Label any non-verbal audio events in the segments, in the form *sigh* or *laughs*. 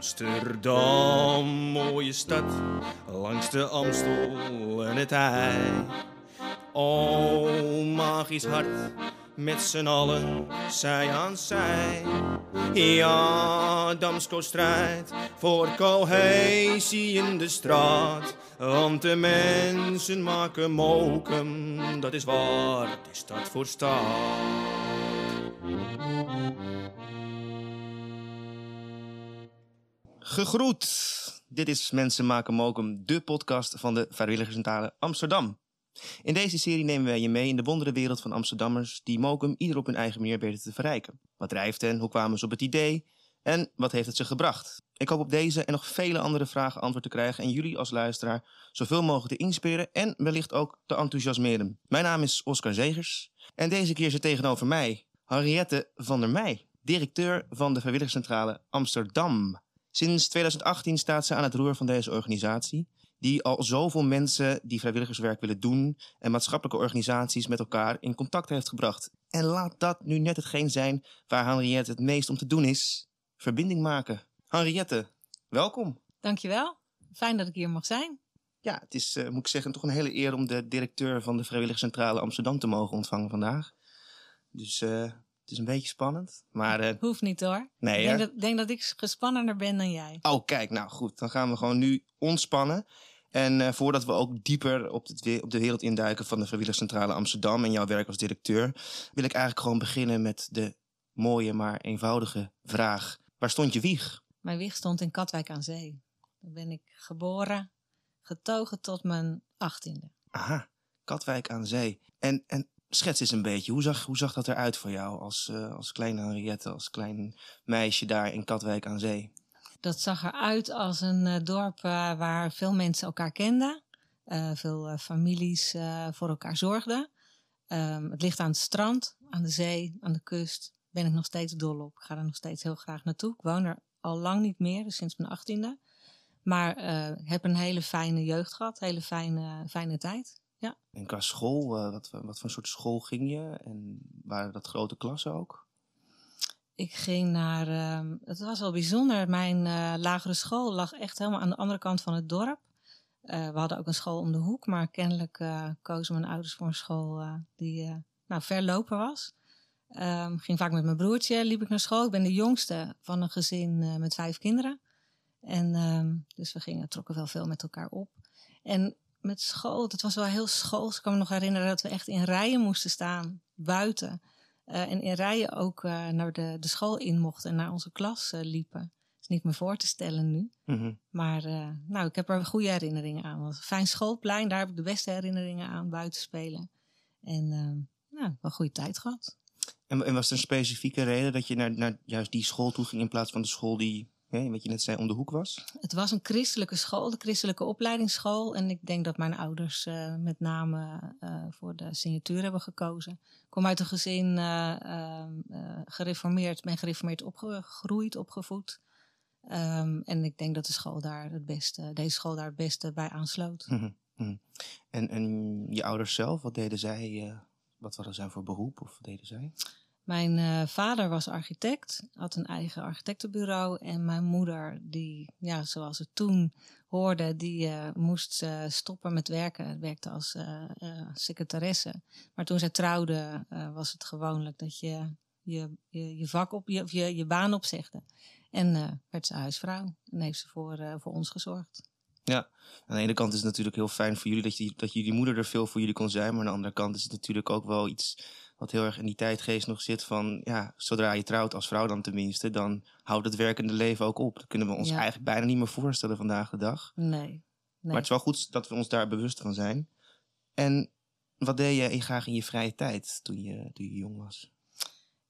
Amsterdam, mooie stad, langs de Amstel en het IJ. O, magisch hart, met z'n allen, zij aan zij. Ja, Damsko strijdt voor cohesie in de straat. Want de mensen maken mokum, dat is waar die stad voor staat. Gegroet! Dit is Mensen maken mokum, de podcast van de Vrijwilligerscentrale Amsterdam. In deze serie nemen wij je mee in de wondere wereld van Amsterdammers die mokum ieder op hun eigen manier weten te verrijken. Wat drijft hen, hoe kwamen ze op het idee en wat heeft het ze gebracht? Ik hoop op deze en nog vele andere vragen antwoord te krijgen en jullie als luisteraar zoveel mogelijk te inspireren en wellicht ook te enthousiasmeren. Mijn naam is Oscar Zegers en deze keer zit tegenover mij Henriette van der Meij, directeur van de Vrijwilligerscentrale Amsterdam. Sinds 2018 staat ze aan het roer van deze organisatie, die al zoveel mensen die vrijwilligerswerk willen doen en maatschappelijke organisaties met elkaar in contact heeft gebracht. En laat dat nu net hetgeen zijn waar Henriette het meest om te doen is: verbinding maken. Henriette, welkom. Dankjewel. Fijn dat ik hier mag zijn. Ja, het is, uh, moet ik zeggen, toch een hele eer om de directeur van de Vrijwilligerscentrale Amsterdam te mogen ontvangen vandaag. Dus uh, het is een beetje spannend. Maar, uh, Hoeft niet hoor. Nee, ik denk dat, denk dat ik gespannender ben dan jij. Oh, kijk, nou goed. Dan gaan we gewoon nu ontspannen. En uh, voordat we ook dieper op, het, op de wereld induiken van de Vrijwilligerscentrale Amsterdam en jouw werk als directeur, wil ik eigenlijk gewoon beginnen met de mooie maar eenvoudige vraag: waar stond je wieg? Mijn wieg stond in Katwijk aan Zee. Daar ben ik geboren, getogen tot mijn achttiende. Aha, Katwijk aan Zee. En, en schets eens een beetje, hoe zag, hoe zag dat eruit voor jou als, uh, als kleine Henriette, als klein meisje daar in Katwijk aan Zee? Dat zag eruit als een uh, dorp uh, waar veel mensen elkaar kenden, veel families voor elkaar zorgden. Um, het ligt aan het strand, aan de zee, aan de kust. Ben ik nog steeds dol op. Ik ga er nog steeds heel graag naartoe. Ik woon er al lang niet meer, dus sinds mijn achttiende. Maar heb een hele fijne jeugd gehad, hele fijne, fijne tijd. Ja. En qua school, uh, wat, wat voor soort school ging je? En waren dat grote klassen ook? Ik ging naar, uh, het was wel bijzonder, mijn uh, lagere school lag echt helemaal aan de andere kant van het dorp. Uh, we hadden ook een school om de hoek, maar kennelijk kozen mijn ouders voor een school die nou, ver lopen was. Um, ging vaak met mijn broertje, liep ik naar school. Ik ben de jongste van een gezin met vijf kinderen. En um, dus we gingen, trokken wel veel met elkaar op. En met school, het was wel heel schools. Ik kan me nog herinneren dat we echt in rijen moesten staan, buiten. Uh, en in rijen ook uh, naar de, de school in mochten en naar onze klas uh, liepen. Dat is niet meer voor te stellen nu. Mm -hmm. Maar nou, ik heb er goede herinneringen aan. Een fijn schoolplein, daar heb ik de beste herinneringen aan, buiten spelen. En nou, wel een goede tijd gehad. En, en was er een specifieke reden dat je naar, naar juist die school toe ging in plaats van de school die Hè, wat je net zei, om de hoek was? Het was een christelijke school, de christelijke opleidingsschool. En ik denk dat mijn ouders uh, met name uh, voor de signatuur hebben gekozen. Ik kom uit een gezin uh, gereformeerd, ben gereformeerd opgegroeid, opgevoed. Um, en ik denk dat de school daar het beste, deze school daar het beste bij aansloot. Mm -hmm, mm -hmm. En, en je ouders zelf, wat deden zij? wat hadden zij voor beroep of wat deden zij? Mijn uh, vader was architect, had een eigen architectenbureau. En mijn moeder, die, ja, zoals het toen hoorde, die uh, moest uh, stoppen met werken. Werkte als secretaresse. Maar toen zij trouwde, was het gewoonlijk dat je je, je, je vak op, je, je, je baan opzegde. En werd ze huisvrouw. En heeft ze voor, voor ons gezorgd. Ja, aan de ene kant is het natuurlijk heel fijn voor jullie dat, je, dat jullie moeder er veel voor jullie kon zijn. Maar aan de andere kant is het natuurlijk ook wel iets wat heel erg in die tijdgeest nog zit van, ja, zodra je trouwt als vrouw dan tenminste, dan houdt het werkende leven ook op. Dat kunnen we ons ja. eigenlijk bijna niet meer voorstellen vandaag de dag. Nee, nee. Maar het is wel goed dat we ons daar bewust van zijn. En wat deed je graag in je vrije tijd toen je, toen je jong was?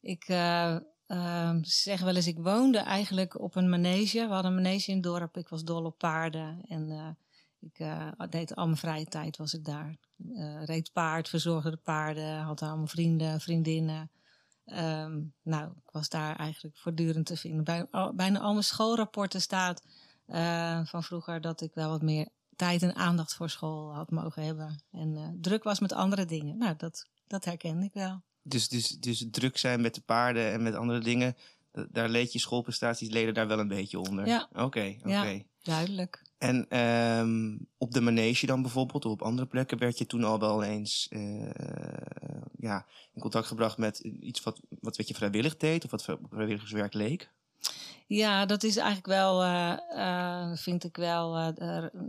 Ik uh, uh, zeg wel eens, ik woonde eigenlijk op een manege. We hadden een manege in het dorp. Ik was dol op paarden en uh, ik uh, deed al mijn vrije tijd was ik daar. Uh, reed paard, verzorgde de paarden, had allemaal vrienden, vriendinnen. Um, nou, ik was daar eigenlijk voortdurend te vinden. Bij, al, bijna al mijn schoolrapporten staat uh, van vroeger dat ik wel wat meer tijd en aandacht voor school had mogen hebben. En druk was met andere dingen. Nou, dat, dat herkende ik wel. Dus, dus, dus druk zijn met de paarden en met andere dingen, daar leed je schoolprestaties leden daar wel een beetje onder. Ja. Oké, oké. Ja. Duidelijk. En ehm, op de manege dan bijvoorbeeld, of op andere plekken, werd je toen al wel eens eh, ja, in contact gebracht met iets wat, wat, wat je vrijwillig deed of wat vrijwilligerswerk leek? Ja, dat is eigenlijk wel, uh, uh, vind ik wel,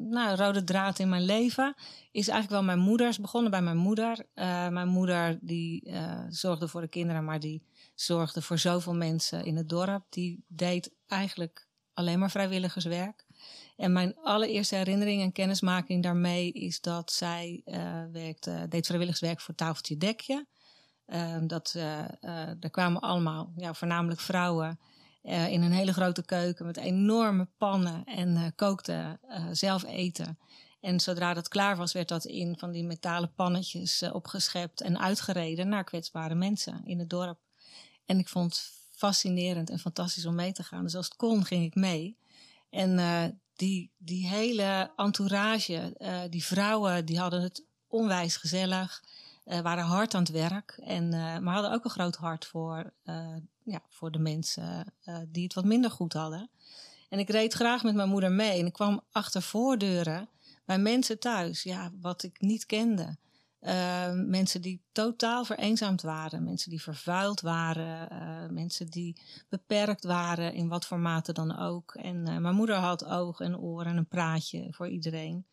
nou, rode draad in mijn leven. Is eigenlijk wel mijn moeder. is begonnen bij mijn moeder. mijn moeder die zorgde voor de kinderen, maar die zorgde voor zoveel mensen in het dorp. Die deed eigenlijk alleen maar vrijwilligerswerk. En mijn allereerste herinnering en kennismaking daarmee is dat zij werkte, deed vrijwilligerswerk voor Tafeltje Dekje. dat, daar kwamen allemaal, ja, voornamelijk vrouwen in een hele grote keuken met enorme pannen en kookte uh, zelf eten. En zodra dat klaar was, werd dat in van die metalen pannetjes opgeschept en uitgereden naar kwetsbare mensen in het dorp. En ik vond het fascinerend en fantastisch om mee te gaan. Dus als het kon, ging ik mee. En die, die hele entourage, die vrouwen, die hadden het onwijs gezellig. waren hard aan het werk. En, maar hadden ook een groot hart voor ja, voor de mensen die het wat minder goed hadden. En ik reed graag met mijn moeder mee. En ik kwam achter voordeuren bij mensen thuis, ja, wat ik niet kende. Uh, mensen die totaal vereenzaamd waren, mensen die vervuild waren, uh, mensen die beperkt waren in wat voor mate dan ook. En mijn moeder had ogen en oren en een praatje voor iedereen.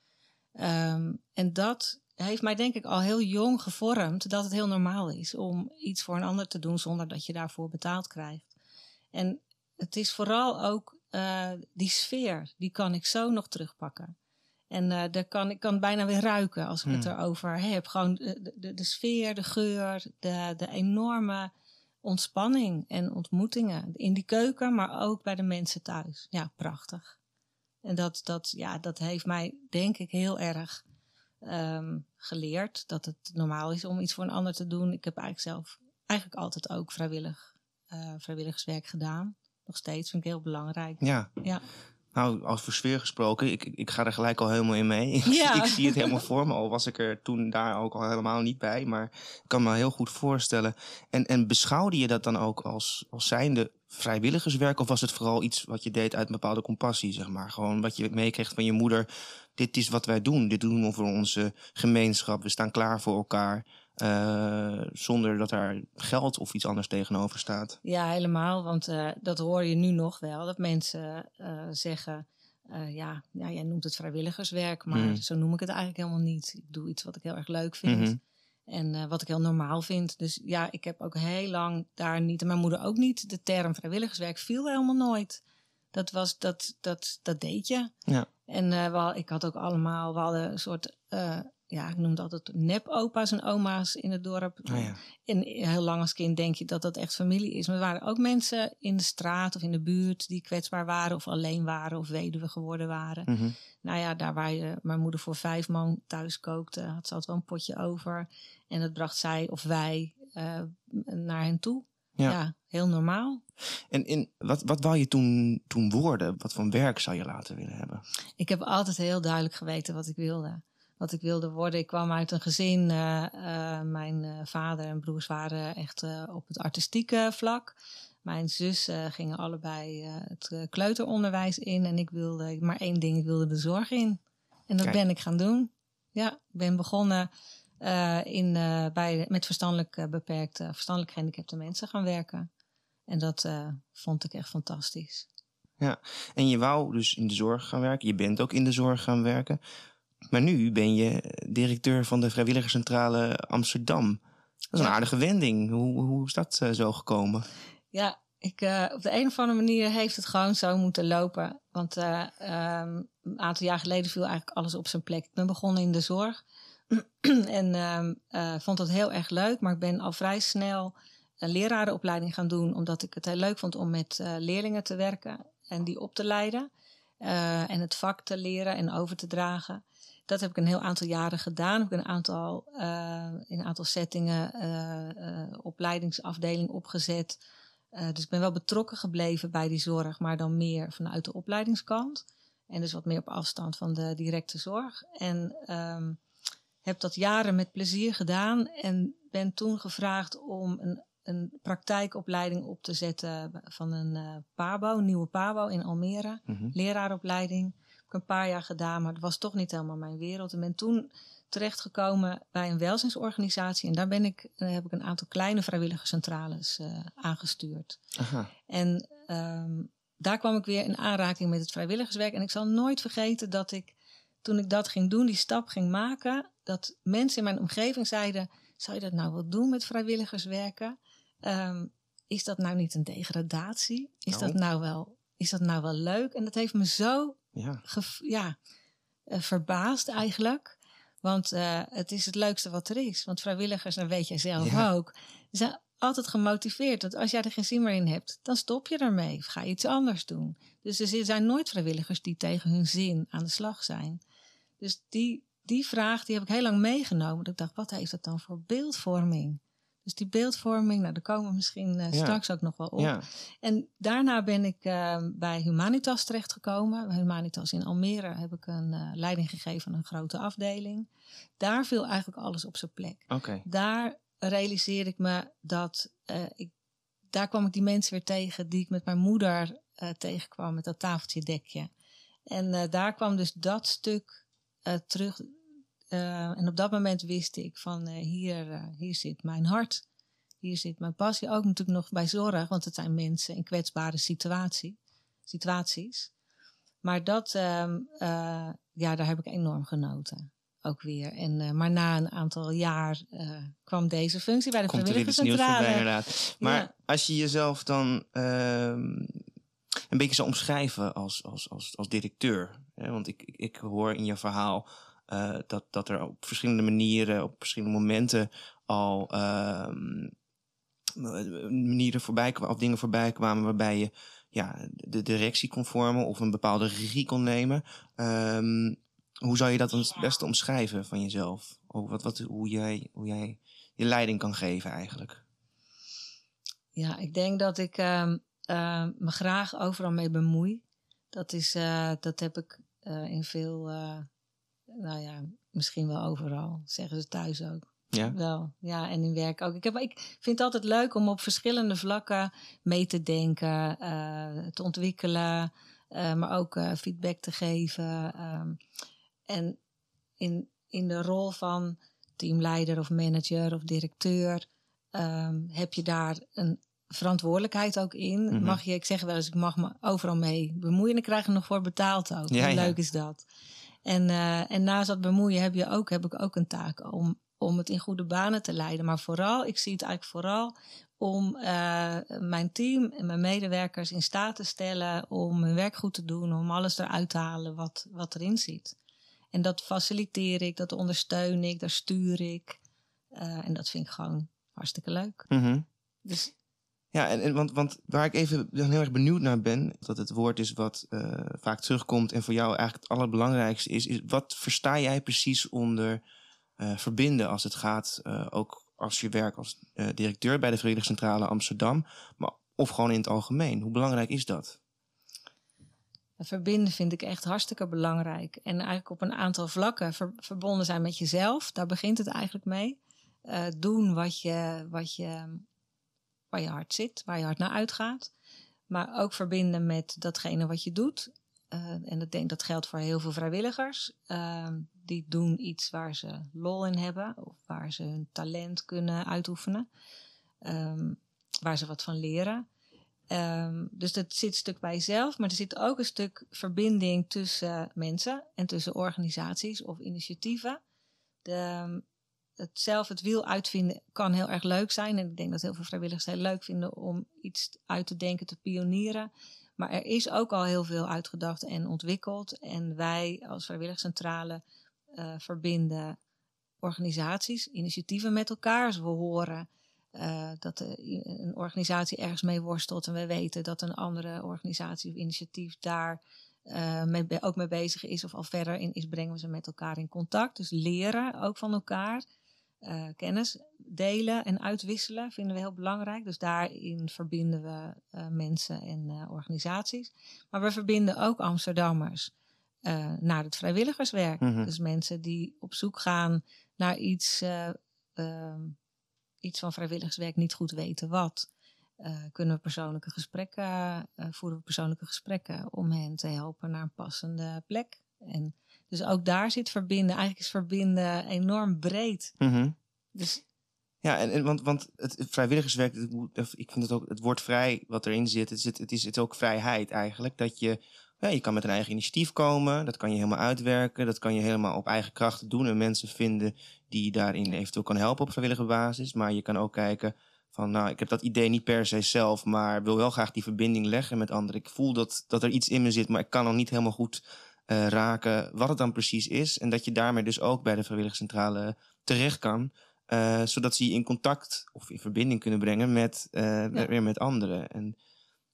Um, en dat heeft mij denk ik al heel jong gevormd dat het heel normaal is om iets voor een ander te doen zonder dat je daarvoor betaald krijgt. En het is vooral ook uh, die sfeer, die kan ik zo nog terugpakken. En uh, daar kan, ik kan bijna weer ruiken als ik het hmm. erover heb. Gewoon de, de, de, sfeer, de geur, de, de enorme ontspanning en ontmoetingen. In die keuken, maar ook bij de mensen thuis. Ja, prachtig. En dat, dat, ja, dat heeft mij, denk ik, heel erg um, geleerd dat het normaal is om iets voor een ander te doen. Ik heb eigenlijk zelf eigenlijk altijd ook vrijwillig, uh, vrijwilligerswerk gedaan. Nog steeds vind ik heel belangrijk. Ja. ja. Nou, als voor sfeer gesproken, ik, ik ga er gelijk al helemaal in mee. *laughs* Ja. ik zie het helemaal voor me, al was ik er toen daar ook al helemaal niet bij. Maar ik kan me heel goed voorstellen. En, en beschouwde je dat dan ook als, als zijnde vrijwilligerswerk? Of was het vooral iets wat je deed uit een bepaalde compassie, zeg maar? Gewoon wat je meekreeg van je moeder. Dit is wat wij doen. Dit doen we voor onze gemeenschap. We staan klaar voor elkaar. Uh, zonder dat daar geld of iets anders tegenover staat. Ja, helemaal. Want uh, dat hoor je nu nog wel. Dat mensen uh, zeggen, ja, ja, jij noemt het vrijwilligerswerk, maar mm. zo noem ik het eigenlijk helemaal niet. Ik doe iets wat ik heel erg leuk vind. Mm -hmm. En wat ik heel normaal vind. Dus ja, ik heb ook heel lang daar niet, en mijn moeder ook niet, de term vrijwilligerswerk viel helemaal nooit. Dat was, dat, dat, dat deed je. Ja. En wel, ik had ook allemaal, we hadden een soort ja, ik noemde altijd nep-opa's en oma's in het dorp. Oh ja. En heel lang als kind denk je dat dat echt familie is. Maar er waren ook mensen in de straat of in de buurt die kwetsbaar waren of alleen waren of weduwe geworden waren. Mm -hmm. Nou ja, daar waar je, mijn moeder voor vijf man thuis kookte, had ze altijd wel een potje over. En dat bracht zij of wij uh, naar hen toe. Ja. ja, heel normaal. En in, wat, wat wou je toen, toen worden? Wat voor werk zou je later willen hebben? Ik heb altijd heel duidelijk geweten wat ik wilde wat ik wilde worden. Ik kwam uit een gezin, uh, uh, mijn uh, vader en broers waren echt op het artistieke vlak. Mijn zus gingen allebei het kleuteronderwijs in en ik wilde maar één ding, ik wilde de zorg in. En dat Kijk. ben ik gaan doen. Ja, ik ben begonnen in, bij, met verstandelijk beperkte, verstandelijk gehandicapte mensen gaan werken. En dat vond ik echt fantastisch. Ja, en je wou dus in de zorg gaan werken. Je bent ook in de zorg gaan werken. Maar nu ben je directeur van de Vrijwilligerscentrale Amsterdam. Dat is een aardige wending. Hoe, hoe is dat eh, zo gekomen? Ja, ik, eh, op de een of andere manier heeft het gewoon zo moeten lopen. Want eh, ehm, een aantal jaar geleden viel eigenlijk alles op zijn plek. Ik ben begonnen in de zorg *clears throat* en ehm, eh, vond dat heel erg leuk. Maar ik ben al vrij snel een lerarenopleiding gaan doen. Omdat ik het heel leuk vond om met leerlingen te werken en die op te leiden. en het vak te leren en over te dragen. Dat heb ik een heel aantal jaren gedaan. Ik heb een aantal, eh, in een aantal settingen eh, eh, opleidingsafdeling opgezet. Dus ik ben wel betrokken gebleven bij die zorg, maar dan meer vanuit de opleidingskant. En dus wat meer op afstand van de directe zorg. En ehm, heb dat jaren met plezier gedaan. En ben toen gevraagd om een een praktijkopleiding op te zetten van een uh, PABO, een nieuwe PABO in Almere. Mhm. Leraaropleiding. Ik een paar jaar gedaan, maar dat was toch niet helemaal mijn wereld. En ben toen terechtgekomen bij een welzijnsorganisatie. En daar ben ik, uh, heb ik een aantal kleine vrijwilligerscentrales uh, aangestuurd. Aha. En um, daar kwam ik weer in aanraking met het vrijwilligerswerk. En ik zal nooit vergeten dat ik, toen ik dat ging doen, die stap ging maken, dat mensen in mijn omgeving zeiden: Zou je dat nou wel doen met vrijwilligerswerken? Um, is dat nou niet een degradatie? Is, Nou. dat, nou wel, is dat nou wel leuk? En dat heeft me zo Ja. ja, eh, verbaasd eigenlijk. Want eh, het is het leukste wat er is. Want vrijwilligers, dat weet jij zelf Ja. ook, zijn altijd gemotiveerd. Dat als jij er geen zin meer in hebt, dan stop je ermee. Of ga je iets anders doen. Dus er zijn nooit vrijwilligers die tegen hun zin aan de slag zijn. Dus die, die vraag die heb ik heel lang meegenomen. Dat ik dacht, wat heeft dat dan voor beeldvorming? Dus die beeldvorming, nou, daar komen we misschien eh, Ja. straks ook nog wel op. Ja. En daarna ben ik eh, bij Humanitas terechtgekomen. Bij Humanitas in Almere heb ik een eh, leiding gegeven aan een grote afdeling. Daar viel eigenlijk alles op zijn plek. Daar realiseerde ik me dat ik, daar kwam ik die mensen weer tegen die ik met mijn moeder tegenkwam met dat tafeltje dekje. En daar kwam dus dat stuk terug. Eh, en op dat moment wist ik van eh, hier, eh, hier zit mijn hart. Hier zit mijn passie. Ook natuurlijk nog bij zorg, want het zijn mensen in kwetsbare situatie, situaties. Maar dat, ehm, eh, ja, daar heb ik enorm genoten. Ook weer. En, maar na een aantal jaar kwam deze functie bij de Komt er vrijwilligerscentrale. inderdaad. Maar Ja. als je jezelf dan ehm, een beetje zou omschrijven als, als, als, als directeur. Hè? Want ik, ik, ik hoor in je verhaal eh, dat, dat er op verschillende manieren, op verschillende momenten al ehm, manieren voorbij kwamen, of dingen voorbij kwamen waarbij je ja, de directie kon vormen of een bepaalde regie kon nemen. Ehm, hoe zou je dat dan het beste omschrijven van jezelf? Of wat, wat, hoe, jij, hoe jij je leiding kan geven eigenlijk? Ja, ik denk dat ik ehm, eh, me graag overal mee bemoei. Dat, is, eh, dat heb ik in veel, nou ja, misschien wel overal, zeggen ze thuis ook. Ja? Wel, ja, en in werk ook. Ik, heb, ik vind het altijd leuk om op verschillende vlakken mee te denken, eh, te ontwikkelen, eh, maar ook eh, feedback te geven. ehm. en in, in de rol van teamleider of manager of directeur ehm, heb je daar een verantwoordelijkheid ook in. Mhm. Mag je, ik zeg wel eens, ik mag me overal mee bemoeien en ik krijg er nog voor betaald ook. Ja, Hoe ja. leuk is dat? En, eh, en naast dat bemoeien heb, je ook, heb ik ook een taak om, om het in goede banen te leiden. Maar vooral, ik zie het eigenlijk vooral om eh, mijn team en mijn medewerkers in staat te stellen om hun werk goed te doen, om alles eruit te halen wat, wat erin zit. En dat faciliteer ik, dat ondersteun ik, daar stuur ik. Eh, en dat vind ik gewoon hartstikke leuk. Mhm. Dus Ja, en, want, want waar ik even heel erg benieuwd naar ben, dat het woord is wat eh, vaak terugkomt en voor jou eigenlijk het allerbelangrijkste is, is wat versta jij precies onder eh, verbinden als het gaat, eh, ook als je werkt als directeur bij de Vrijwilligerscentrale Amsterdam, maar, of gewoon in het algemeen. Hoe belangrijk is dat? Verbinden vind ik echt hartstikke belangrijk. En eigenlijk op een aantal vlakken ver- verbonden zijn met jezelf. Daar begint het eigenlijk mee. Doen wat je, wat je, waar je hart zit, waar je hart naar uitgaat. Maar ook verbinden met datgene wat je doet. Eh, en ik denk dat geldt voor heel veel vrijwilligers. Eh, die doen iets waar ze lol in hebben. Of waar ze hun talent kunnen uitoefenen. Ehm, waar ze wat van leren. Ehm, dus dat zit een stuk bij jezelf, maar er zit ook een stuk verbinding tussen mensen en tussen organisaties of initiatieven. De, ehm, het zelf het wiel uitvinden kan heel erg leuk zijn. En ik denk dat heel veel vrijwilligers heel leuk vinden om iets uit te denken, te pionieren. Maar er is ook al heel veel uitgedacht en ontwikkeld. En wij als vrijwilligerscentrale eh, verbinden organisaties, initiatieven met elkaar. We horen eh, dat een organisatie ergens mee worstelt en we weten dat een andere organisatie of initiatief daar eh, mee, ook mee bezig is of al verder in is, brengen we ze met elkaar in contact. Dus leren ook van elkaar, eh, kennis delen en uitwisselen vinden we heel belangrijk. Dus daarin verbinden we eh, mensen en eh, organisaties. Maar we verbinden ook Amsterdammers naar het vrijwilligerswerk. Mhm. Dus mensen die op zoek gaan naar iets. eh, ehm, iets van vrijwilligerswerk niet goed weten wat, kunnen we persoonlijke gesprekken, voeren we persoonlijke gesprekken om hen te helpen naar een passende plek. En dus ook daar zit verbinden. Eigenlijk is verbinden enorm breed. Mhm. Dus ja, en, en, want, want het vrijwilligerswerk, ik vind het ook het woord vrij wat erin zit. Het, zit, het, is, het is ook vrijheid eigenlijk. Dat je, ja, je kan met een eigen initiatief komen, dat kan je helemaal uitwerken, dat kan je helemaal op eigen krachten doen en mensen vinden die je daarin eventueel kan helpen op vrijwillige basis. Maar je kan ook kijken van, nou, ik heb dat idee niet per se zelf, maar wil wel graag die verbinding leggen met anderen. Ik voel dat, dat er iets in me zit, maar ik kan nog niet helemaal goed uh, raken wat het dan precies is. En dat je daarmee dus ook bij de vrijwilligerscentrale terecht kan. Uh, zodat ze je in contact of in verbinding kunnen brengen met, uh, weer met anderen. En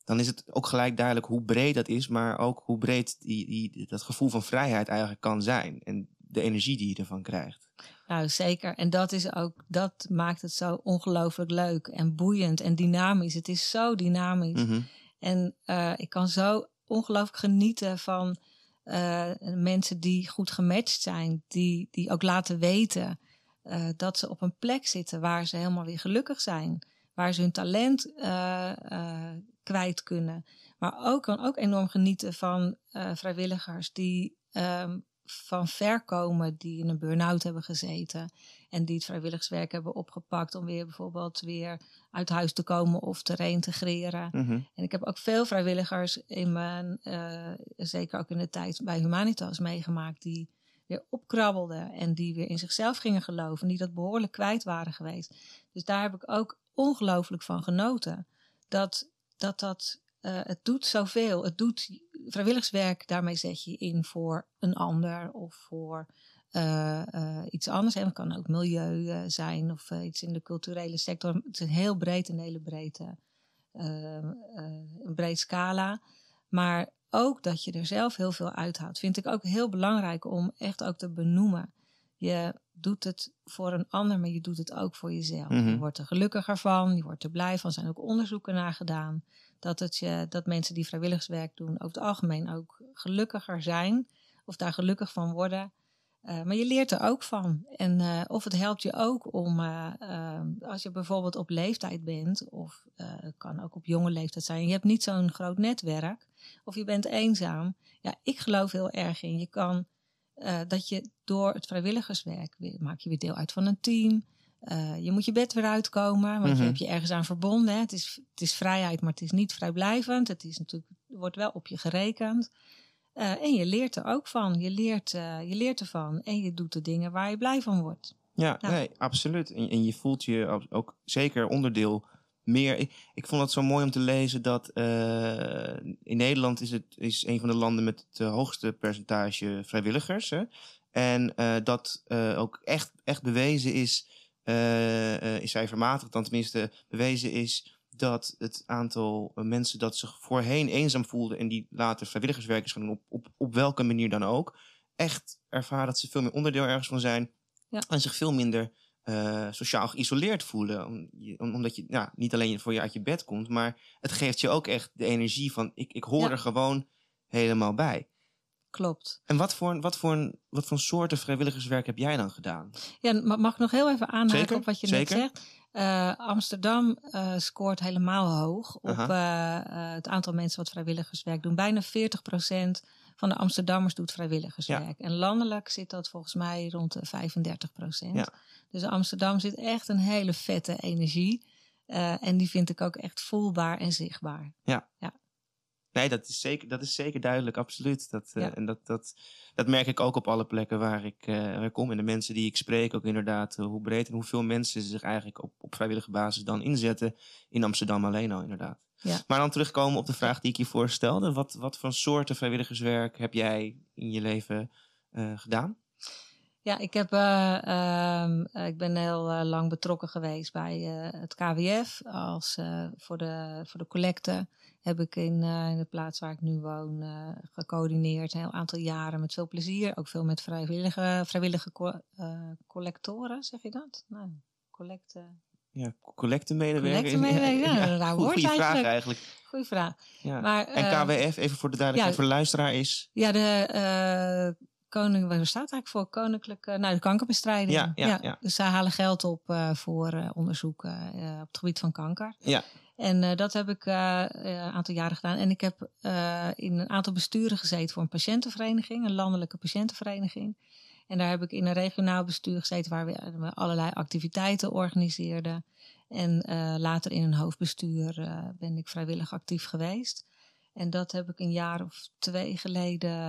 dan is het ook gelijk duidelijk hoe breed dat is, maar ook hoe breed die, die, dat gevoel van vrijheid eigenlijk kan zijn. En de energie die je ervan krijgt. Nou, zeker. En dat is ook, dat maakt het zo ongelooflijk leuk en boeiend en dynamisch. Het is zo dynamisch. Mm En uh, ik kan zo ongelooflijk genieten van uh, mensen die goed gematcht zijn, die, die ook laten weten uh, dat ze op een plek zitten waar ze helemaal weer gelukkig zijn, waar ze hun talent uh, kwijt kunnen. Maar ook kan ook enorm genieten van vrijwilligers die um, van ver komen, die in een burn-out hebben gezeten en die het vrijwilligerswerk hebben opgepakt om weer bijvoorbeeld weer uit huis te komen of te reintegreren. Mm -hmm. En ik heb ook veel vrijwilligers in mijn, uh, zeker ook in de tijd bij Humanitas meegemaakt, die weer opkrabbelden en die weer in zichzelf gingen geloven en die dat behoorlijk kwijt waren geweest. Dus daar heb ik ook ongelooflijk van genoten. Dat dat, dat uh, het doet zoveel. Het doet vrijwilligerswerk, daarmee zet je in voor een ander of voor uh, uh, iets anders. Het kan ook milieu uh, zijn of iets in de culturele sector. Het is een heel breed, een hele brede, een breed scala. Maar ook dat je er zelf heel veel uithaalt, vind ik ook heel belangrijk om echt ook te benoemen. Je doet het voor een ander, maar je doet het ook voor jezelf. Mm -hmm. Je wordt er gelukkiger van, je wordt er blij van. Er zijn ook onderzoeken naar gedaan. Dat, het je, dat mensen die vrijwilligerswerk doen over het algemeen ook gelukkiger zijn. Of daar gelukkig van worden. Uh, maar je leert er ook van. En uh, of het helpt je ook om, uh, als je bijvoorbeeld op leeftijd bent, of het kan ook op jonge leeftijd zijn, je hebt niet zo'n groot netwerk, of je bent eenzaam. Ja, ik geloof heel erg in. Je kan dat je door het vrijwilligerswerk weer, maak je weer deel uit van een team. je moet je bed weer uitkomen, want mm -hmm. je Mhm. hebt je ergens aan verbonden. Hè. Het, is, het is vrijheid, maar het is niet vrijblijvend. Het is natuurlijk, wordt wel op je gerekend. Uh, en je leert er ook van. Je leert, uh, je leert ervan. En je doet de dingen waar je blij van wordt. Ja, ja. nee, absoluut. En, en, je voelt je ook zeker onderdeel meer. Ik, ik vond het zo mooi om te lezen dat uh, in Nederland is het is een van de landen met het hoogste percentage vrijwilligers. Hè? En dat ook echt, echt bewezen is, is cijfermatig dan tenminste bewezen is dat het aantal mensen dat zich voorheen eenzaam voelden en die later vrijwilligerswerkers gaan doen, op, op, op welke manier dan ook, echt ervaren dat ze veel meer onderdeel ergens van zijn ja. en zich veel minder uh, sociaal geïsoleerd voelen. Om, om, omdat je ja, niet alleen voor je uit je bed komt, maar het geeft je ook echt de energie van ik, ik hoor ja. er gewoon helemaal bij. Klopt. En wat voor, wat, voor, wat voor soorten vrijwilligerswerk heb jij dan gedaan? Ja, mag ik nog heel even aanhaken Zeker? op wat je Zeker? net zegt? Uh, Amsterdam uh, scoort helemaal hoog op uh, het aantal mensen wat vrijwilligerswerk doen. Bijna 40% van de Amsterdammers doet vrijwilligerswerk. Ja. En landelijk zit dat volgens mij rond de 35%. Ja. Dus Amsterdam zit echt een hele vette energie. en die vind ik ook echt voelbaar en zichtbaar. Ja. ja. Nee, dat is zeker, dat is zeker duidelijk, absoluut. Dat, ja. uh, en dat, dat, dat merk ik ook op alle plekken waar ik, uh, waar ik kom. En de mensen die ik spreek ook inderdaad. Uh, hoe breed en hoeveel mensen zich eigenlijk op, op vrijwillige basis dan inzetten. In Amsterdam alleen al inderdaad. Ja. Maar dan terugkomen op de vraag die ik je voorstelde. Wat, wat voor soorten vrijwilligerswerk heb jij in je leven gedaan? Ja, ik, heb, uh, ik ben heel uh, lang betrokken geweest bij het KWF. Als, voor, de, voor de collecte heb ik in, in de plaats waar ik nu woon gecoördineerd. Een heel aantal jaren met veel plezier. Ook veel met vrijwillige, vrijwillige co collectoren, zeg je dat? Nou, collecte... Ja, collectemedewerker. Collectemedewerker, *laughs* ja, ja, ja. Goeie eigenlijk. vraag eigenlijk. Goeie vraag. Ja. Maar, en KWF, even voor de duidelijkheid, voor de luisteraar is? Ja, de koning, waar staat eigenlijk voor? Koninklijke, nou, de kankerbestrijding. Ja, ja, ja. Dus zij halen geld op voor onderzoek op het gebied van kanker. Ja. En dat heb ik een aantal jaren gedaan. En ik heb in een aantal besturen gezeten voor een patiëntenvereniging, een landelijke patiëntenvereniging. En daar heb ik in een regionaal bestuur gezeten waar we allerlei activiteiten organiseerden. En later in een hoofdbestuur ben ik vrijwillig actief geweest. En dat heb ik een jaar of twee geleden,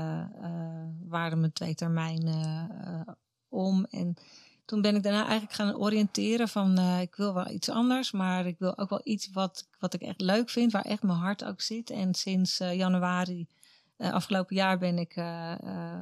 waren mijn twee termijnen om. En toen ben ik daarna eigenlijk gaan oriënteren van uh, ik wil wel iets anders, maar ik wil ook wel iets wat, wat ik echt leuk vind, waar echt mijn hart ook zit. En sinds januari afgelopen jaar ben ik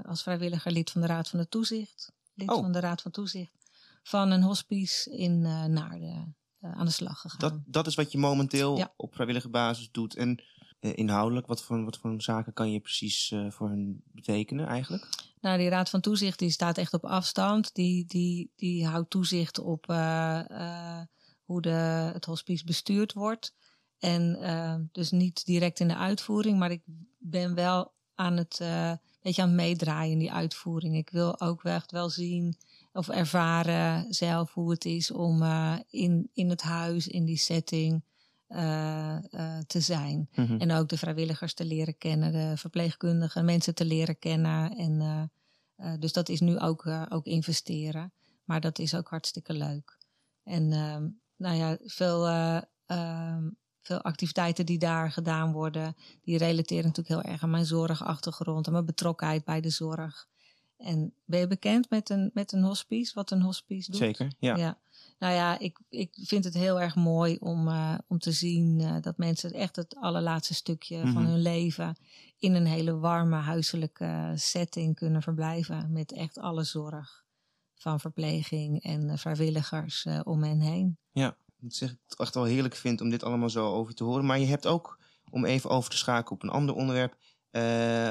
als vrijwilliger lid van de Raad van de Toezicht. Lid oh. van de Raad van Toezicht van een hospice in Naarden aan de slag gegaan. Dat, dat is wat je momenteel ja. op vrijwillige basis doet. En inhoudelijk, wat voor, wat voor zaken kan je precies uh, voor hen betekenen eigenlijk? Nou, die Raad van Toezicht die staat echt op afstand. Die, die, die houdt toezicht op uh, hoe de, het hospice bestuurd wordt. En dus niet direct in de uitvoering, maar ik ben wel aan het, beetje aan het meedraaien in die uitvoering. Ik wil ook echt wel zien of ervaren zelf hoe het is om in, in het huis, in die setting uh, uh, te zijn. Mm -hmm. En ook de vrijwilligers te leren kennen, de verpleegkundigen, mensen te leren kennen. En, uh, dus dat is nu ook, ook investeren. Maar dat is ook hartstikke leuk. En ehm, nou ja, veel, ehm, veel activiteiten die daar gedaan worden, die relateren natuurlijk heel erg aan mijn zorgachtergrond, en mijn betrokkenheid bij de zorg. En ben je bekend met een, met een hospice, wat een hospice doet? Zeker, ja. ja. Nou ja, ik, ik vind het heel erg mooi om, uh, om te zien uh, dat mensen echt het allerlaatste stukje mm -hmm. van hun leven in een hele warme huiselijke setting kunnen verblijven. Met echt alle zorg van verpleging en uh, vrijwilligers om hen heen. Ja, moet zeggen, ik echt wel heerlijk vind om dit allemaal zo over te horen. Maar je hebt ook, om even over te schakelen op een ander onderwerp,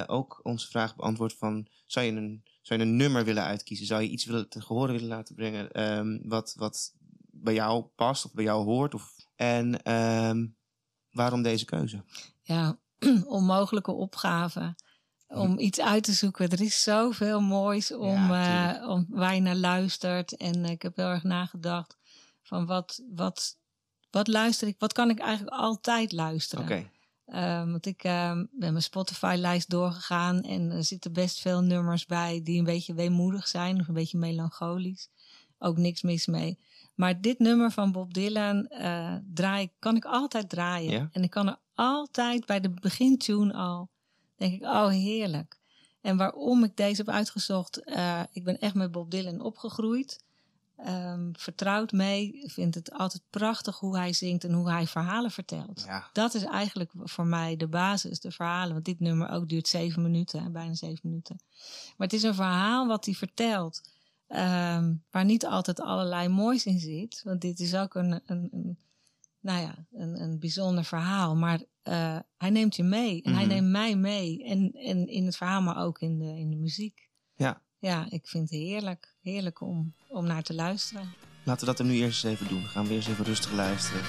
ook onze vraag beantwoord van, zou je een zou je een nummer willen uitkiezen? Zou je iets willen te gehoren willen laten brengen um, wat, wat bij jou past of bij jou hoort? Of, en um, waarom deze keuze? Ja, *clears throat* onmogelijke opgave. Om iets uit te zoeken. Er is zoveel moois om, ja, uh, om waar je naar luistert. En ik heb heel erg nagedacht van wat, wat, wat luister ik? Wat kan ik eigenlijk altijd luisteren? Okay. Um, want ik um, ben mijn Spotify-lijst doorgegaan en er zitten best veel nummers bij die een beetje weemoedig zijn of een beetje melancholisch. Ook niks mis mee. Maar dit nummer van Bob Dylan uh, draai, kan ik altijd draaien. Ja? En ik kan er altijd bij de begintune al, denk ik, oh heerlijk. En waarom ik deze heb uitgezocht, uh, ik ben echt met Bob Dylan opgegroeid um, vertrouwd mee. Vindt het altijd prachtig hoe hij zingt en hoe hij verhalen vertelt. Ja. Dat is eigenlijk voor mij de basis, de verhalen. Want dit nummer ook duurt zeven minuten, bijna zeven minuten. Maar het is een verhaal wat hij vertelt. Um, waar niet altijd allerlei moois in zit. Want dit is ook een, een, een nou ja, een, een bijzonder verhaal. Maar uh, hij neemt je mee. En mm -hmm. hij mhm. neemt mij mee. En, en in het verhaal, maar ook in de, in de muziek. Ja. Ja, ik vind het heerlijk. Heerlijk om, om naar te luisteren. Laten we dat er nu eerst eens even doen. We gaan weer eens even rustig luisteren.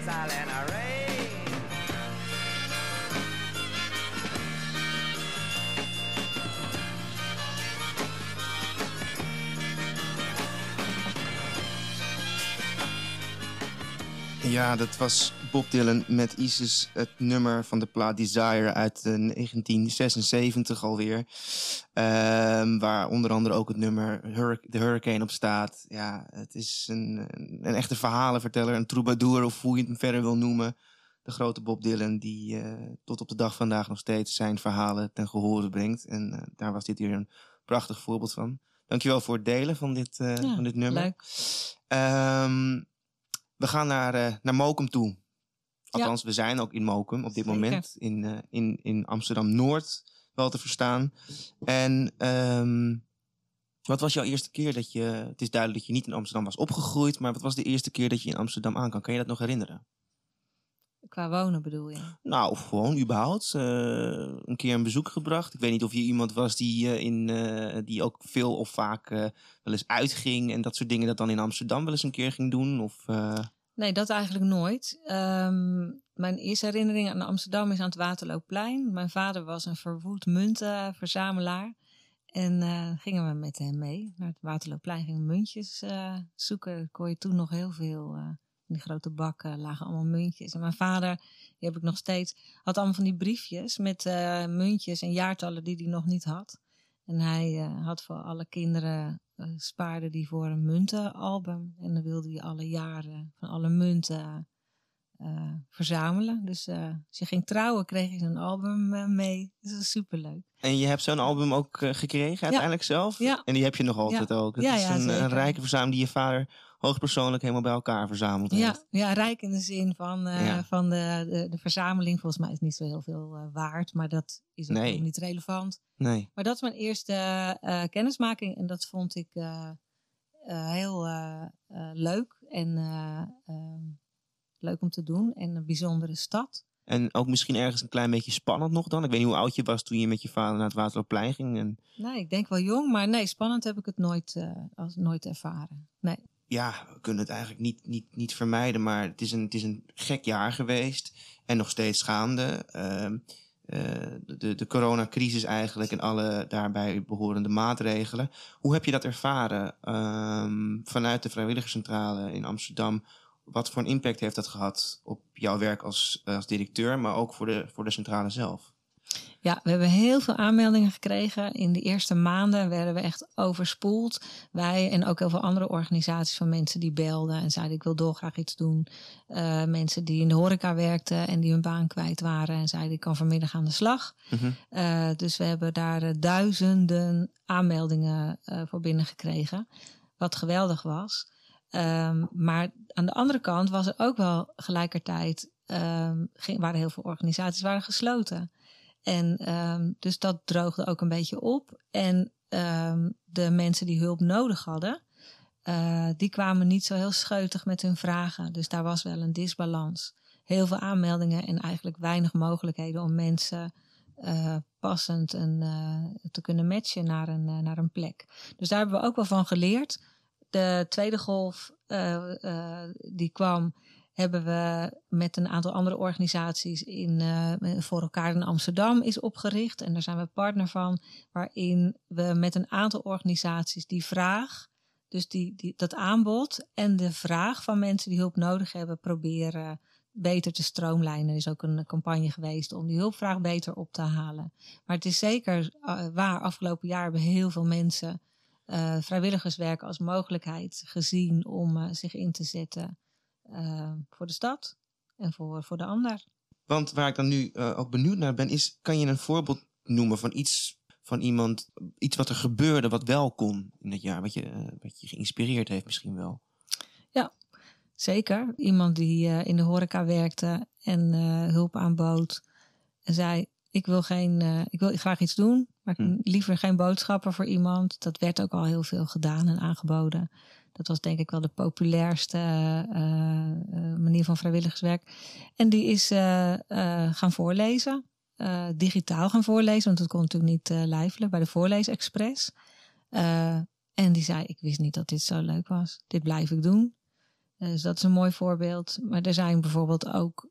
Drizzle and the rain. Ja, dat was Bob Dylan met Isis, het nummer van de plaat Desire uit 1976 alweer. Um, waar onder andere ook het nummer Hur The Hurricane op staat. Ja, het is een, een, echte verhalenverteller, een troubadour of hoe je het verder wil noemen. De grote Bob Dylan die uh, tot op de dag vandaag nog steeds zijn verhalen ten gehore brengt. En uh, daar was dit hier een prachtig voorbeeld van. Dankjewel voor het delen van dit, uh, ja, van dit nummer. Leuk. Um, we gaan naar, uh, naar Mokum toe. Althans, ja. we zijn ook in Mokum op dit Zeker. moment. In, uh, in, in Amsterdam-Noord wel te verstaan. En um, wat was jouw eerste keer dat je... Het is duidelijk dat je niet in Amsterdam was opgegroeid. Maar wat was de eerste keer dat je in Amsterdam aankwam? Kan je dat nog herinneren? Qua wonen bedoel je? Nou, gewoon überhaupt. Uh, een keer een bezoek gebracht. Ik weet niet of je iemand was die, uh, in, uh, die ook veel of vaak wel eens uitging en dat soort dingen. Dat dan in Amsterdam wel eens een keer ging doen? Of, Nee, dat eigenlijk nooit. Um, mijn eerste herinnering aan Amsterdam is aan het Waterloopplein. Mijn vader was een verwoed muntenverzamelaar. En gingen we met hem mee naar het Waterloopplein. Gingen muntjes zoeken. Kon je toen nog heel veel in die grote bakken lagen allemaal muntjes. En mijn vader, die heb ik nog steeds, had allemaal van die briefjes met uh, muntjes en jaartallen die hij nog niet had. En hij uh, had voor alle kinderen, uh, spaarde die voor een muntenalbum. En dan wilde hij alle jaren van alle munten verzamelen. Dus als je ging trouwen, kreeg je zo'n album mee. Dus dat is superleuk. En je hebt zo'n album ook gekregen uiteindelijk ja. zelf? Ja. En die heb je nog altijd ja. ook? Het ja, is ja, een, een rijke verzameling die je vader hoogpersoonlijk helemaal bij elkaar verzameld Ja, heeft. ja, rijk in de zin van, uh, Ja. van de, de, de verzameling. Volgens mij is niet zo heel veel uh, waard, maar dat is ook Nee. niet relevant. Nee. Maar dat is mijn eerste uh, kennismaking en dat vond ik heel leuk en ehm, leuk om te doen. En een bijzondere stad. En ook misschien ergens een klein beetje spannend nog dan. Ik weet niet hoe oud je was toen je met je vader naar het Waterloopplein ging. En Nee, ik denk wel jong, maar nee, spannend heb ik het nooit, als, nooit ervaren. Nee. Ja, we kunnen het eigenlijk niet, niet, niet vermijden, maar het is, een, het is een gek jaar geweest en nog steeds gaande. Uh, uh, de, de coronacrisis eigenlijk en alle daarbij behorende maatregelen. Hoe heb je dat ervaren um, vanuit de vrijwilligerscentrale in Amsterdam? Wat voor een impact heeft dat gehad op jouw werk als, als directeur, maar ook voor de, voor de centrale zelf? Ja, we hebben heel veel aanmeldingen gekregen. In de eerste maanden werden we echt overspoeld. Wij en ook heel veel andere organisaties van mensen die belden en zeiden ik wil dolgraag iets doen. Uh, mensen die in de horeca werkten en die hun baan kwijt waren en zeiden ik kan vanmiddag aan de slag. Mm -hmm. uh, dus we hebben daar uh, duizenden aanmeldingen uh, voor binnengekregen. Wat geweldig was. Um, maar aan de andere kant was er ook wel gelijkertijd, um, ging, waren heel veel organisaties waren gesloten. En um, dus dat droogde ook een beetje op. En um, de mensen die hulp nodig hadden, uh, die kwamen niet zo heel scheutig met hun vragen. Dus daar was wel een disbalans. Heel veel aanmeldingen en eigenlijk weinig mogelijkheden om mensen uh, passend en, uh, te kunnen matchen naar een, naar een plek. Dus daar hebben we ook wel van geleerd. De tweede golf die kwam, hebben we met een aantal andere organisaties in, uh, voor elkaar in Amsterdam is opgericht. En daar zijn we partner van, waarin we met een aantal organisaties die vraag, dus die, die, dat aanbod en de vraag van mensen die hulp nodig hebben, proberen beter te stroomlijnen. Er is ook een campagne geweest om die hulpvraag beter op te halen. Maar het is zeker uh, waar, afgelopen jaar hebben heel veel mensen uh, vrijwilligerswerk als mogelijkheid gezien om zich in te zetten uh, voor de stad en voor, voor de ander. Want waar ik dan nu uh, ook benieuwd naar ben, is: kan je een voorbeeld noemen van iets van iemand, iets wat er gebeurde, wat wel kon in dat jaar, wat je, uh, wat je geïnspireerd heeft, misschien wel? Ja, zeker. Iemand die in de horeca werkte en hulp aanbood en zei: Ik wil, geen, ik wil graag iets doen, maar hm. liever geen boodschappen voor iemand. Dat werd ook al heel veel gedaan en aangeboden. Dat was denk ik wel de populairste uh, uh, manier van vrijwilligerswerk. En die is uh, gaan voorlezen. digitaal gaan voorlezen, want dat kon natuurlijk niet lijfelijk bij de Voorleesexpress. en die zei, ik wist niet dat dit zo leuk was. Dit blijf ik doen. dus dat is een mooi voorbeeld. Maar er zijn bijvoorbeeld ook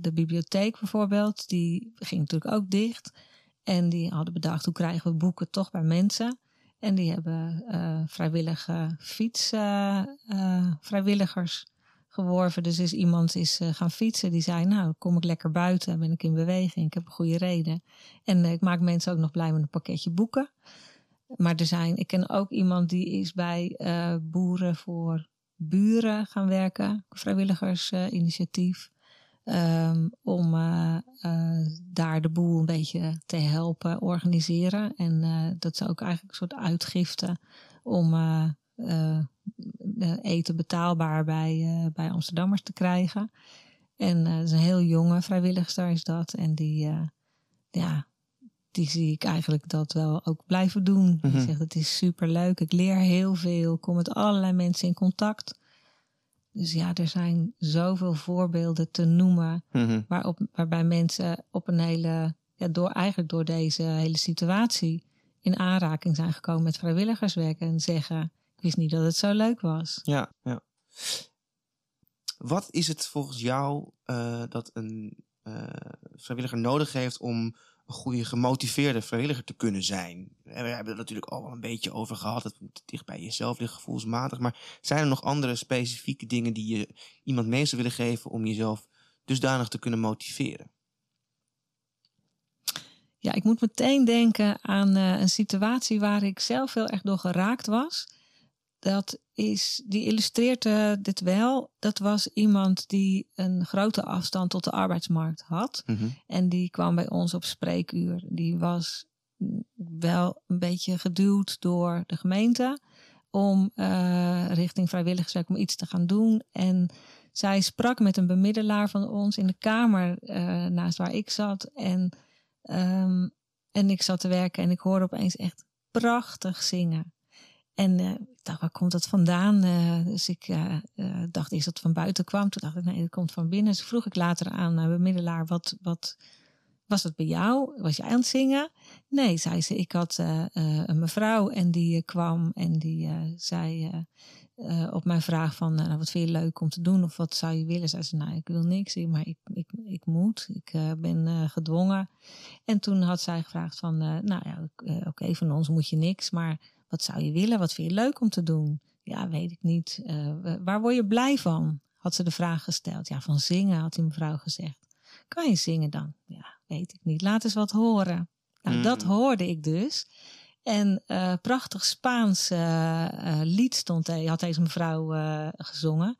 de bibliotheek bijvoorbeeld. Die ging natuurlijk ook dicht. En die hadden bedacht, hoe krijgen we boeken toch bij mensen? En die hebben uh, vrijwillige fietsvrijwilligers uh, uh, geworven. Dus is iemand is gaan fietsen. Die zei, nou, kom ik lekker buiten. Ben ik in beweging. Ik heb een goede reden. En ik maak mensen ook nog blij met een pakketje boeken. Maar er zijn, ik ken ook iemand die is bij boeren voor buren gaan werken. Vrijwilligersinitiatief. Uh, daar de boel een beetje te helpen organiseren. En uh, dat is ook eigenlijk een soort uitgifte om eten betaalbaar bij, bij Amsterdammers te krijgen. En dat is een heel jonge vrijwilligster is dat. En die, ja, die zie ik eigenlijk dat wel ook blijven doen. Mm -hmm. Die zegt, het is superleuk, ik leer heel veel, kom met allerlei mensen in contact. Dus ja, er zijn zoveel voorbeelden te noemen Mhm. waarop, waarbij mensen op een hele, ja, door, eigenlijk door deze hele situatie in aanraking zijn gekomen met vrijwilligerswerk en zeggen, ik wist niet dat het zo leuk was. Ja, ja. Wat is het volgens jou eh, dat een eh, vrijwilliger nodig heeft om een goede gemotiveerde vrijwilliger te kunnen zijn? We hebben het natuurlijk al wel een beetje over gehad. Het moet dicht bij jezelf liggen, gevoelsmatig. Maar zijn er nog andere specifieke dingen die je iemand mee zou willen geven om jezelf dusdanig te kunnen motiveren? Ja, ik moet meteen denken aan eh, een situatie waar ik zelf heel erg door geraakt was. Dat is, die illustreert dit wel. Dat was iemand die een grote afstand tot de arbeidsmarkt had. Mhm. En die kwam bij ons op spreekuur. Die was wel een beetje geduwd door de gemeente om eh, richting vrijwilligerswerk om iets te gaan doen. En zij sprak met een bemiddelaar van ons in de kamer eh, naast waar ik zat. En, ehm, en ik zat te werken en ik hoorde opeens echt prachtig zingen. En eh, waar komt dat vandaan? Eh, dus ik eh, dacht eerst dat het van buiten kwam. Toen dacht ik, nee, het komt van binnen. Dus vroeg ik later aan mijn bemiddelaar, wat, wat was het bij jou? Was jij aan het zingen? Nee, zei ze. Ik had een mevrouw en die kwam en die zei op mijn vraag van, nou, wat vind je leuk om te doen? Of wat zou je willen? Zei ze, nou, ik wil niks, maar ik, ik, moet. Ik ben gedwongen. En toen had zij gevraagd van, nou ja, oké, van ons moet je niks, maar wat zou je willen? Wat vind je leuk om te doen? Ja, weet ik niet. Eh, waar word je blij van? Had ze de vraag gesteld. Ja, van zingen, had die mevrouw gezegd. Kan je zingen dan? Ja, weet ik niet. Laat eens wat horen. Nou, dat Mm. hoorde ik dus. En eh prachtig Spaans eh, lied stond hij, had deze mevrouw gezongen.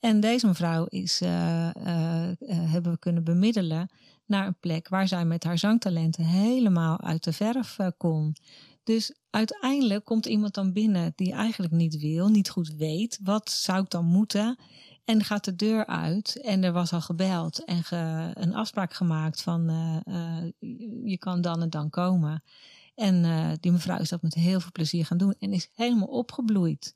En deze mevrouw is, hebben we kunnen bemiddelen naar een plek waar zij met haar zangtalenten helemaal uit de verf kon. Dus uiteindelijk komt iemand dan binnen die eigenlijk niet wil, niet goed weet. Wat zou ik dan moeten? En gaat de deur uit en er was al gebeld en een afspraak gemaakt van eh, eh, je kan dan en dan komen. En eh, die mevrouw is dat met heel veel plezier gaan doen en is helemaal opgebloeid.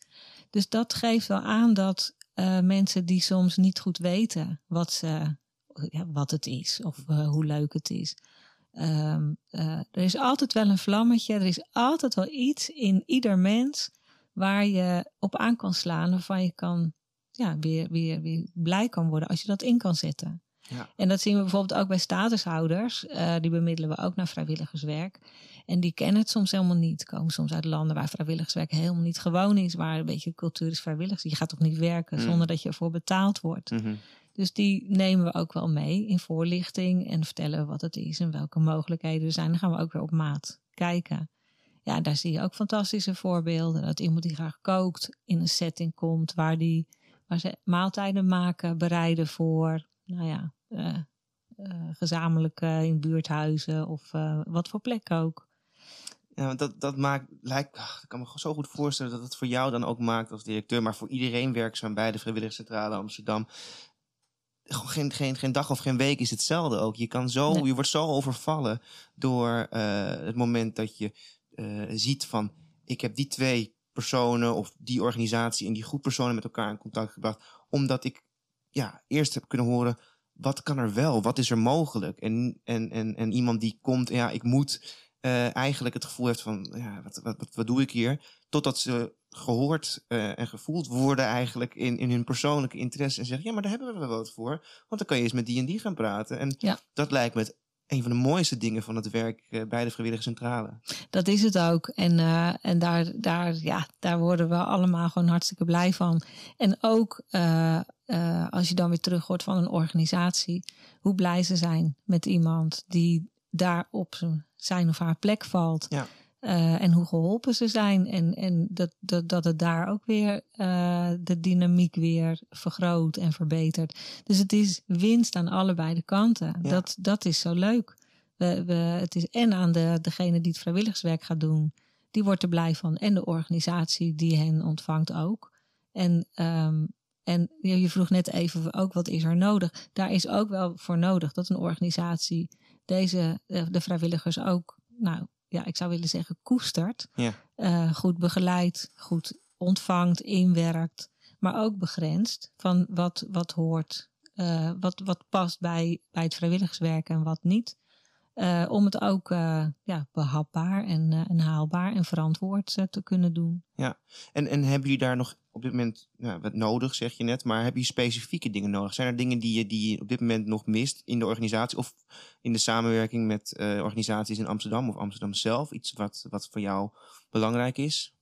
Dus dat geeft wel aan dat mensen die soms niet goed weten wat, ja, wat het is of hoe leuk het is. Ehm, eh, er is altijd wel een vlammetje, er is altijd wel iets in ieder mens waar je op aan kan slaan, waarvan je kan, ja, weer, weer, weer blij kan worden als je dat in kan zetten. Ja. En dat zien we bijvoorbeeld ook bij statushouders. eh, die bemiddelen we ook naar vrijwilligerswerk. En die kennen het soms helemaal niet. Komen soms uit landen waar vrijwilligerswerk helemaal niet gewoon is. Waar een beetje cultuur is vrijwilligers. Je gaat toch niet werken Mm. zonder dat je ervoor betaald wordt. Mhm. Dus die nemen we ook wel mee in voorlichting. En vertellen wat het is en welke mogelijkheden er zijn. Dan gaan we ook weer op maat kijken. Ja, daar zie je ook fantastische voorbeelden. Dat iemand die graag kookt in een setting komt waar, die, waar ze maaltijden maken, bereiden voor, nou ja, eh, gezamenlijk eh, in buurthuizen of wat voor plek ook. Ja, want dat, dat maakt, lijkt, ik kan me zo goed voorstellen dat het voor jou dan ook maakt als directeur, maar voor iedereen werkzaam bij de Vrijwilligerscentrale Amsterdam. Geen, geen, geen dag of geen week is hetzelfde ook. Je, kan zo, Nee. je wordt zo overvallen door eh, het moment dat je eh, ziet van ik heb die twee personen of die organisatie en die groep personen met elkaar in contact gebracht. Omdat ik ja, eerst heb kunnen horen wat kan er wel, wat is er mogelijk. En, en, en, en iemand die komt, ja, ik moet eh, eigenlijk het gevoel heeft van, ja, wat, wat, wat, wat doe ik hier? Totdat ze gehoord eh, en gevoeld worden eigenlijk in, in hun persoonlijke interesse. En zeggen, ja, maar daar hebben we wel wat voor. Want dan kan je eens met die en die gaan praten. En Ja. dat lijkt me het, een van de mooiste dingen van het werk eh, bij de Vrijwillige Centrale. Dat is het ook. En, en daar, daar, ja, daar worden we allemaal gewoon hartstikke blij van. En ook als je dan weer terug hoort van een organisatie, hoe blij ze zijn met iemand die daar op zijn- zijn of haar plek valt. Ja. Eh, en hoe geholpen ze zijn. En, en dat, dat, dat het daar ook weer eh, de dynamiek weer vergroot en verbetert. Dus het is winst aan allebei de kanten. Ja. Dat, dat is zo leuk. We, we, het is en aan de, degene die het vrijwilligerswerk gaat doen, die wordt er blij van. En de organisatie die hen ontvangt ook. En, ehm, en je je vroeg net even ook wat is er nodig. Daar is ook wel voor nodig dat een organisatie deze, eh, de vrijwilligers ook, nou ja, ik zou willen zeggen, koestert. Ja. Eh, goed begeleidt, goed ontvangt, inwerkt. maar ook begrensd van wat, wat hoort, uh, wat, wat past bij, bij het vrijwilligerswerk en wat niet. Uh, om het ook uh, ja, behapbaar en, en haalbaar en verantwoord te kunnen doen. Ja, en, en hebben jullie daar nog op dit moment nou, wat nodig, zeg je net, maar heb je specifieke dingen nodig? Zijn er dingen die je, die je op dit moment nog mist in de organisatie of in de samenwerking met organisaties in Amsterdam of Amsterdam zelf? Iets wat, wat voor jou belangrijk is?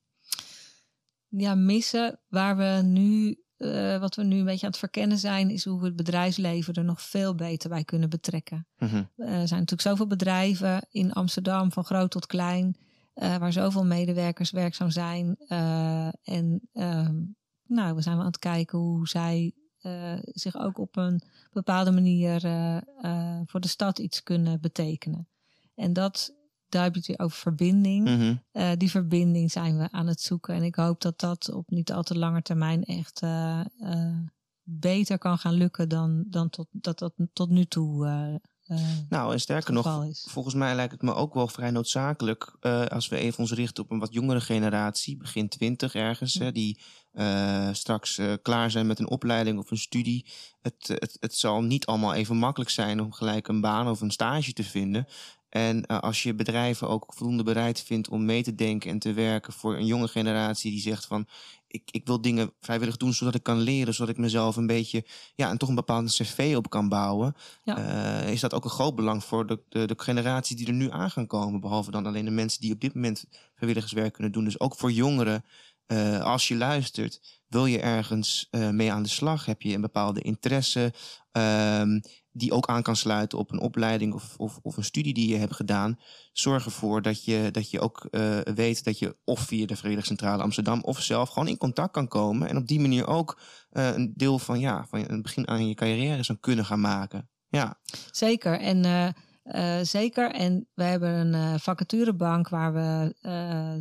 ja, missen. Waar we nu, uh, wat we nu een beetje aan het verkennen zijn, is hoe we het bedrijfsleven er nog veel beter bij kunnen betrekken. Mm -hmm. Er zijn natuurlijk zoveel bedrijven in Amsterdam, van groot tot klein, uh, waar zoveel medewerkers werkzaam zijn. En nou, we zijn aan het kijken hoe zij zich ook op een bepaalde manier voor de stad iets kunnen betekenen. En dat daar heb je het weer over verbinding. Mhm. uh, die verbinding zijn we aan het zoeken. En ik hoop dat dat op niet al te lange termijn echt uh, uh, beter kan gaan lukken dan, dan tot, dat dat tot nu toe. nou, en sterker nog, is. volgens mij lijkt het me ook wel vrij noodzakelijk als we even ons richten op een wat jongere generatie, begin twintig ergens, hè, die straks klaar zijn met een opleiding of een studie. Het, het, het zal niet allemaal even makkelijk zijn om gelijk een baan of een stage te vinden. En uh, als je bedrijven ook voldoende bereid vindt om mee te denken en te werken voor een jonge generatie die zegt van ik, ik wil dingen vrijwillig doen zodat ik kan leren, zodat ik mezelf een beetje ja, en toch een bepaalde cv op kan bouwen, ja. uh, is dat ook een groot belang voor de, de, de generaties die er nu aan gaan komen. Behalve dan alleen de mensen die op dit moment vrijwilligerswerk kunnen doen. Dus ook voor jongeren, uh, als je luistert, wil je ergens mee aan de slag? Heb je een bepaalde interesse? Um, die ook aan kan sluiten op een opleiding of, of, of een studie die je hebt gedaan. Zorg ervoor dat je, dat je ook uh, weet dat je of via de Verenigde Amsterdam of zelf gewoon in contact kan komen. En op die manier ook uh, een deel van, ja, van een begin aan je carrière zou kunnen gaan maken. Ja. Zeker. En uh, zeker. En we hebben een vacaturebank waar we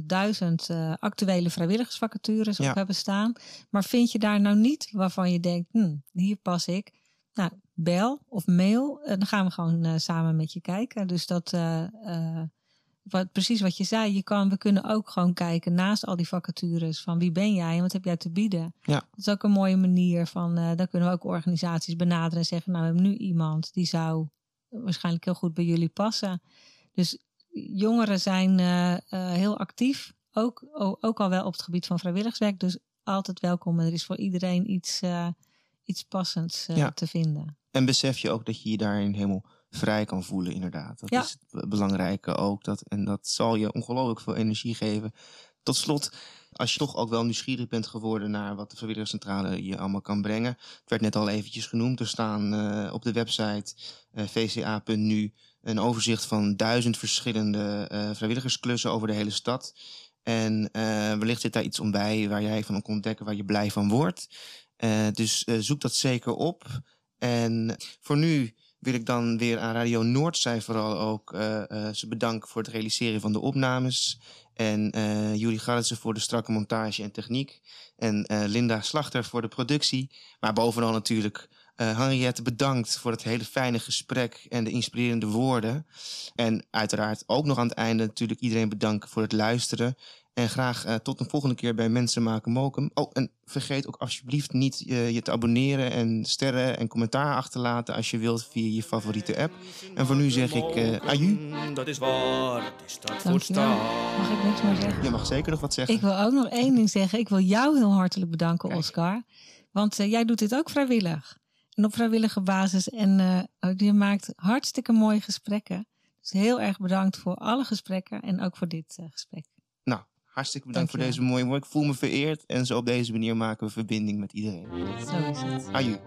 duizend actuele vrijwilligersvacatures Ja. op hebben staan. Maar vind je daar nou niet waarvan je denkt, hm, hier pas ik? Nou, bel of mail. En dan gaan we gewoon uh, samen met je kijken. Dus dat, uh, wat, precies wat je zei, je kan, we kunnen ook gewoon kijken naast al die vacatures van wie ben jij en wat heb jij te bieden. Ja. Dat is ook een mooie manier van, dan kunnen we ook organisaties benaderen en zeggen, nou we hebben nu iemand die zou waarschijnlijk heel goed bij jullie passen. Dus jongeren zijn heel actief, ook, ook al wel op het gebied van vrijwilligerswerk. Dus altijd welkom. Er is voor iedereen iets iets passends uh, ja. te vinden. En besef je ook dat je je daarin helemaal vrij kan voelen, inderdaad. Dat ja. is het belangrijke ook. Dat, en dat zal je ongelooflijk veel energie geven. Tot slot, als je toch ook wel nieuwsgierig bent geworden naar wat de vrijwilligerscentrale je allemaal kan brengen. Het werd net al eventjes genoemd. Er staan uh, op de website uh, vca.nu een overzicht van duizend verschillende uh, vrijwilligersklussen over de hele stad. En wellicht zit daar iets om bij waar jij van kan ontdekken waar je blij van wordt. Uh, dus uh, zoek dat zeker op. En voor nu wil ik dan weer aan Radio Noordzij vooral ook uh, ze bedanken voor het realiseren van de opnames. En Jullie Garretsen voor de strakke montage en techniek. En Linda Slachter voor de productie. Maar bovenal natuurlijk Henriette bedankt voor het hele fijne gesprek en de inspirerende woorden. En uiteraard ook nog aan het einde natuurlijk iedereen bedanken voor het luisteren. En graag uh, tot een volgende keer bij Mensen Maken Mokum. Oh, en vergeet ook alsjeblieft niet uh, je te abonneren en sterren en commentaar achterlaten als je wilt via je favoriete app. En voor nu zeg ik uh, aju. Dat is waar, het is dat voor Dankjewel. Mag ik niks meer zeggen? Je mag zeker nog wat zeggen. Ik wil ook nog één ding zeggen. Ik wil jou heel hartelijk bedanken, Kijk. Oscar. Want jij doet dit ook vrijwillig. En op vrijwillige basis. En je maakt hartstikke mooie gesprekken. Dus heel erg bedankt voor alle gesprekken en ook voor dit gesprek. Hartstikke bedankt voor deze mooie woord. Ik voel me vereerd en zo op deze manier maken we verbinding met iedereen. Zo is het. Aju.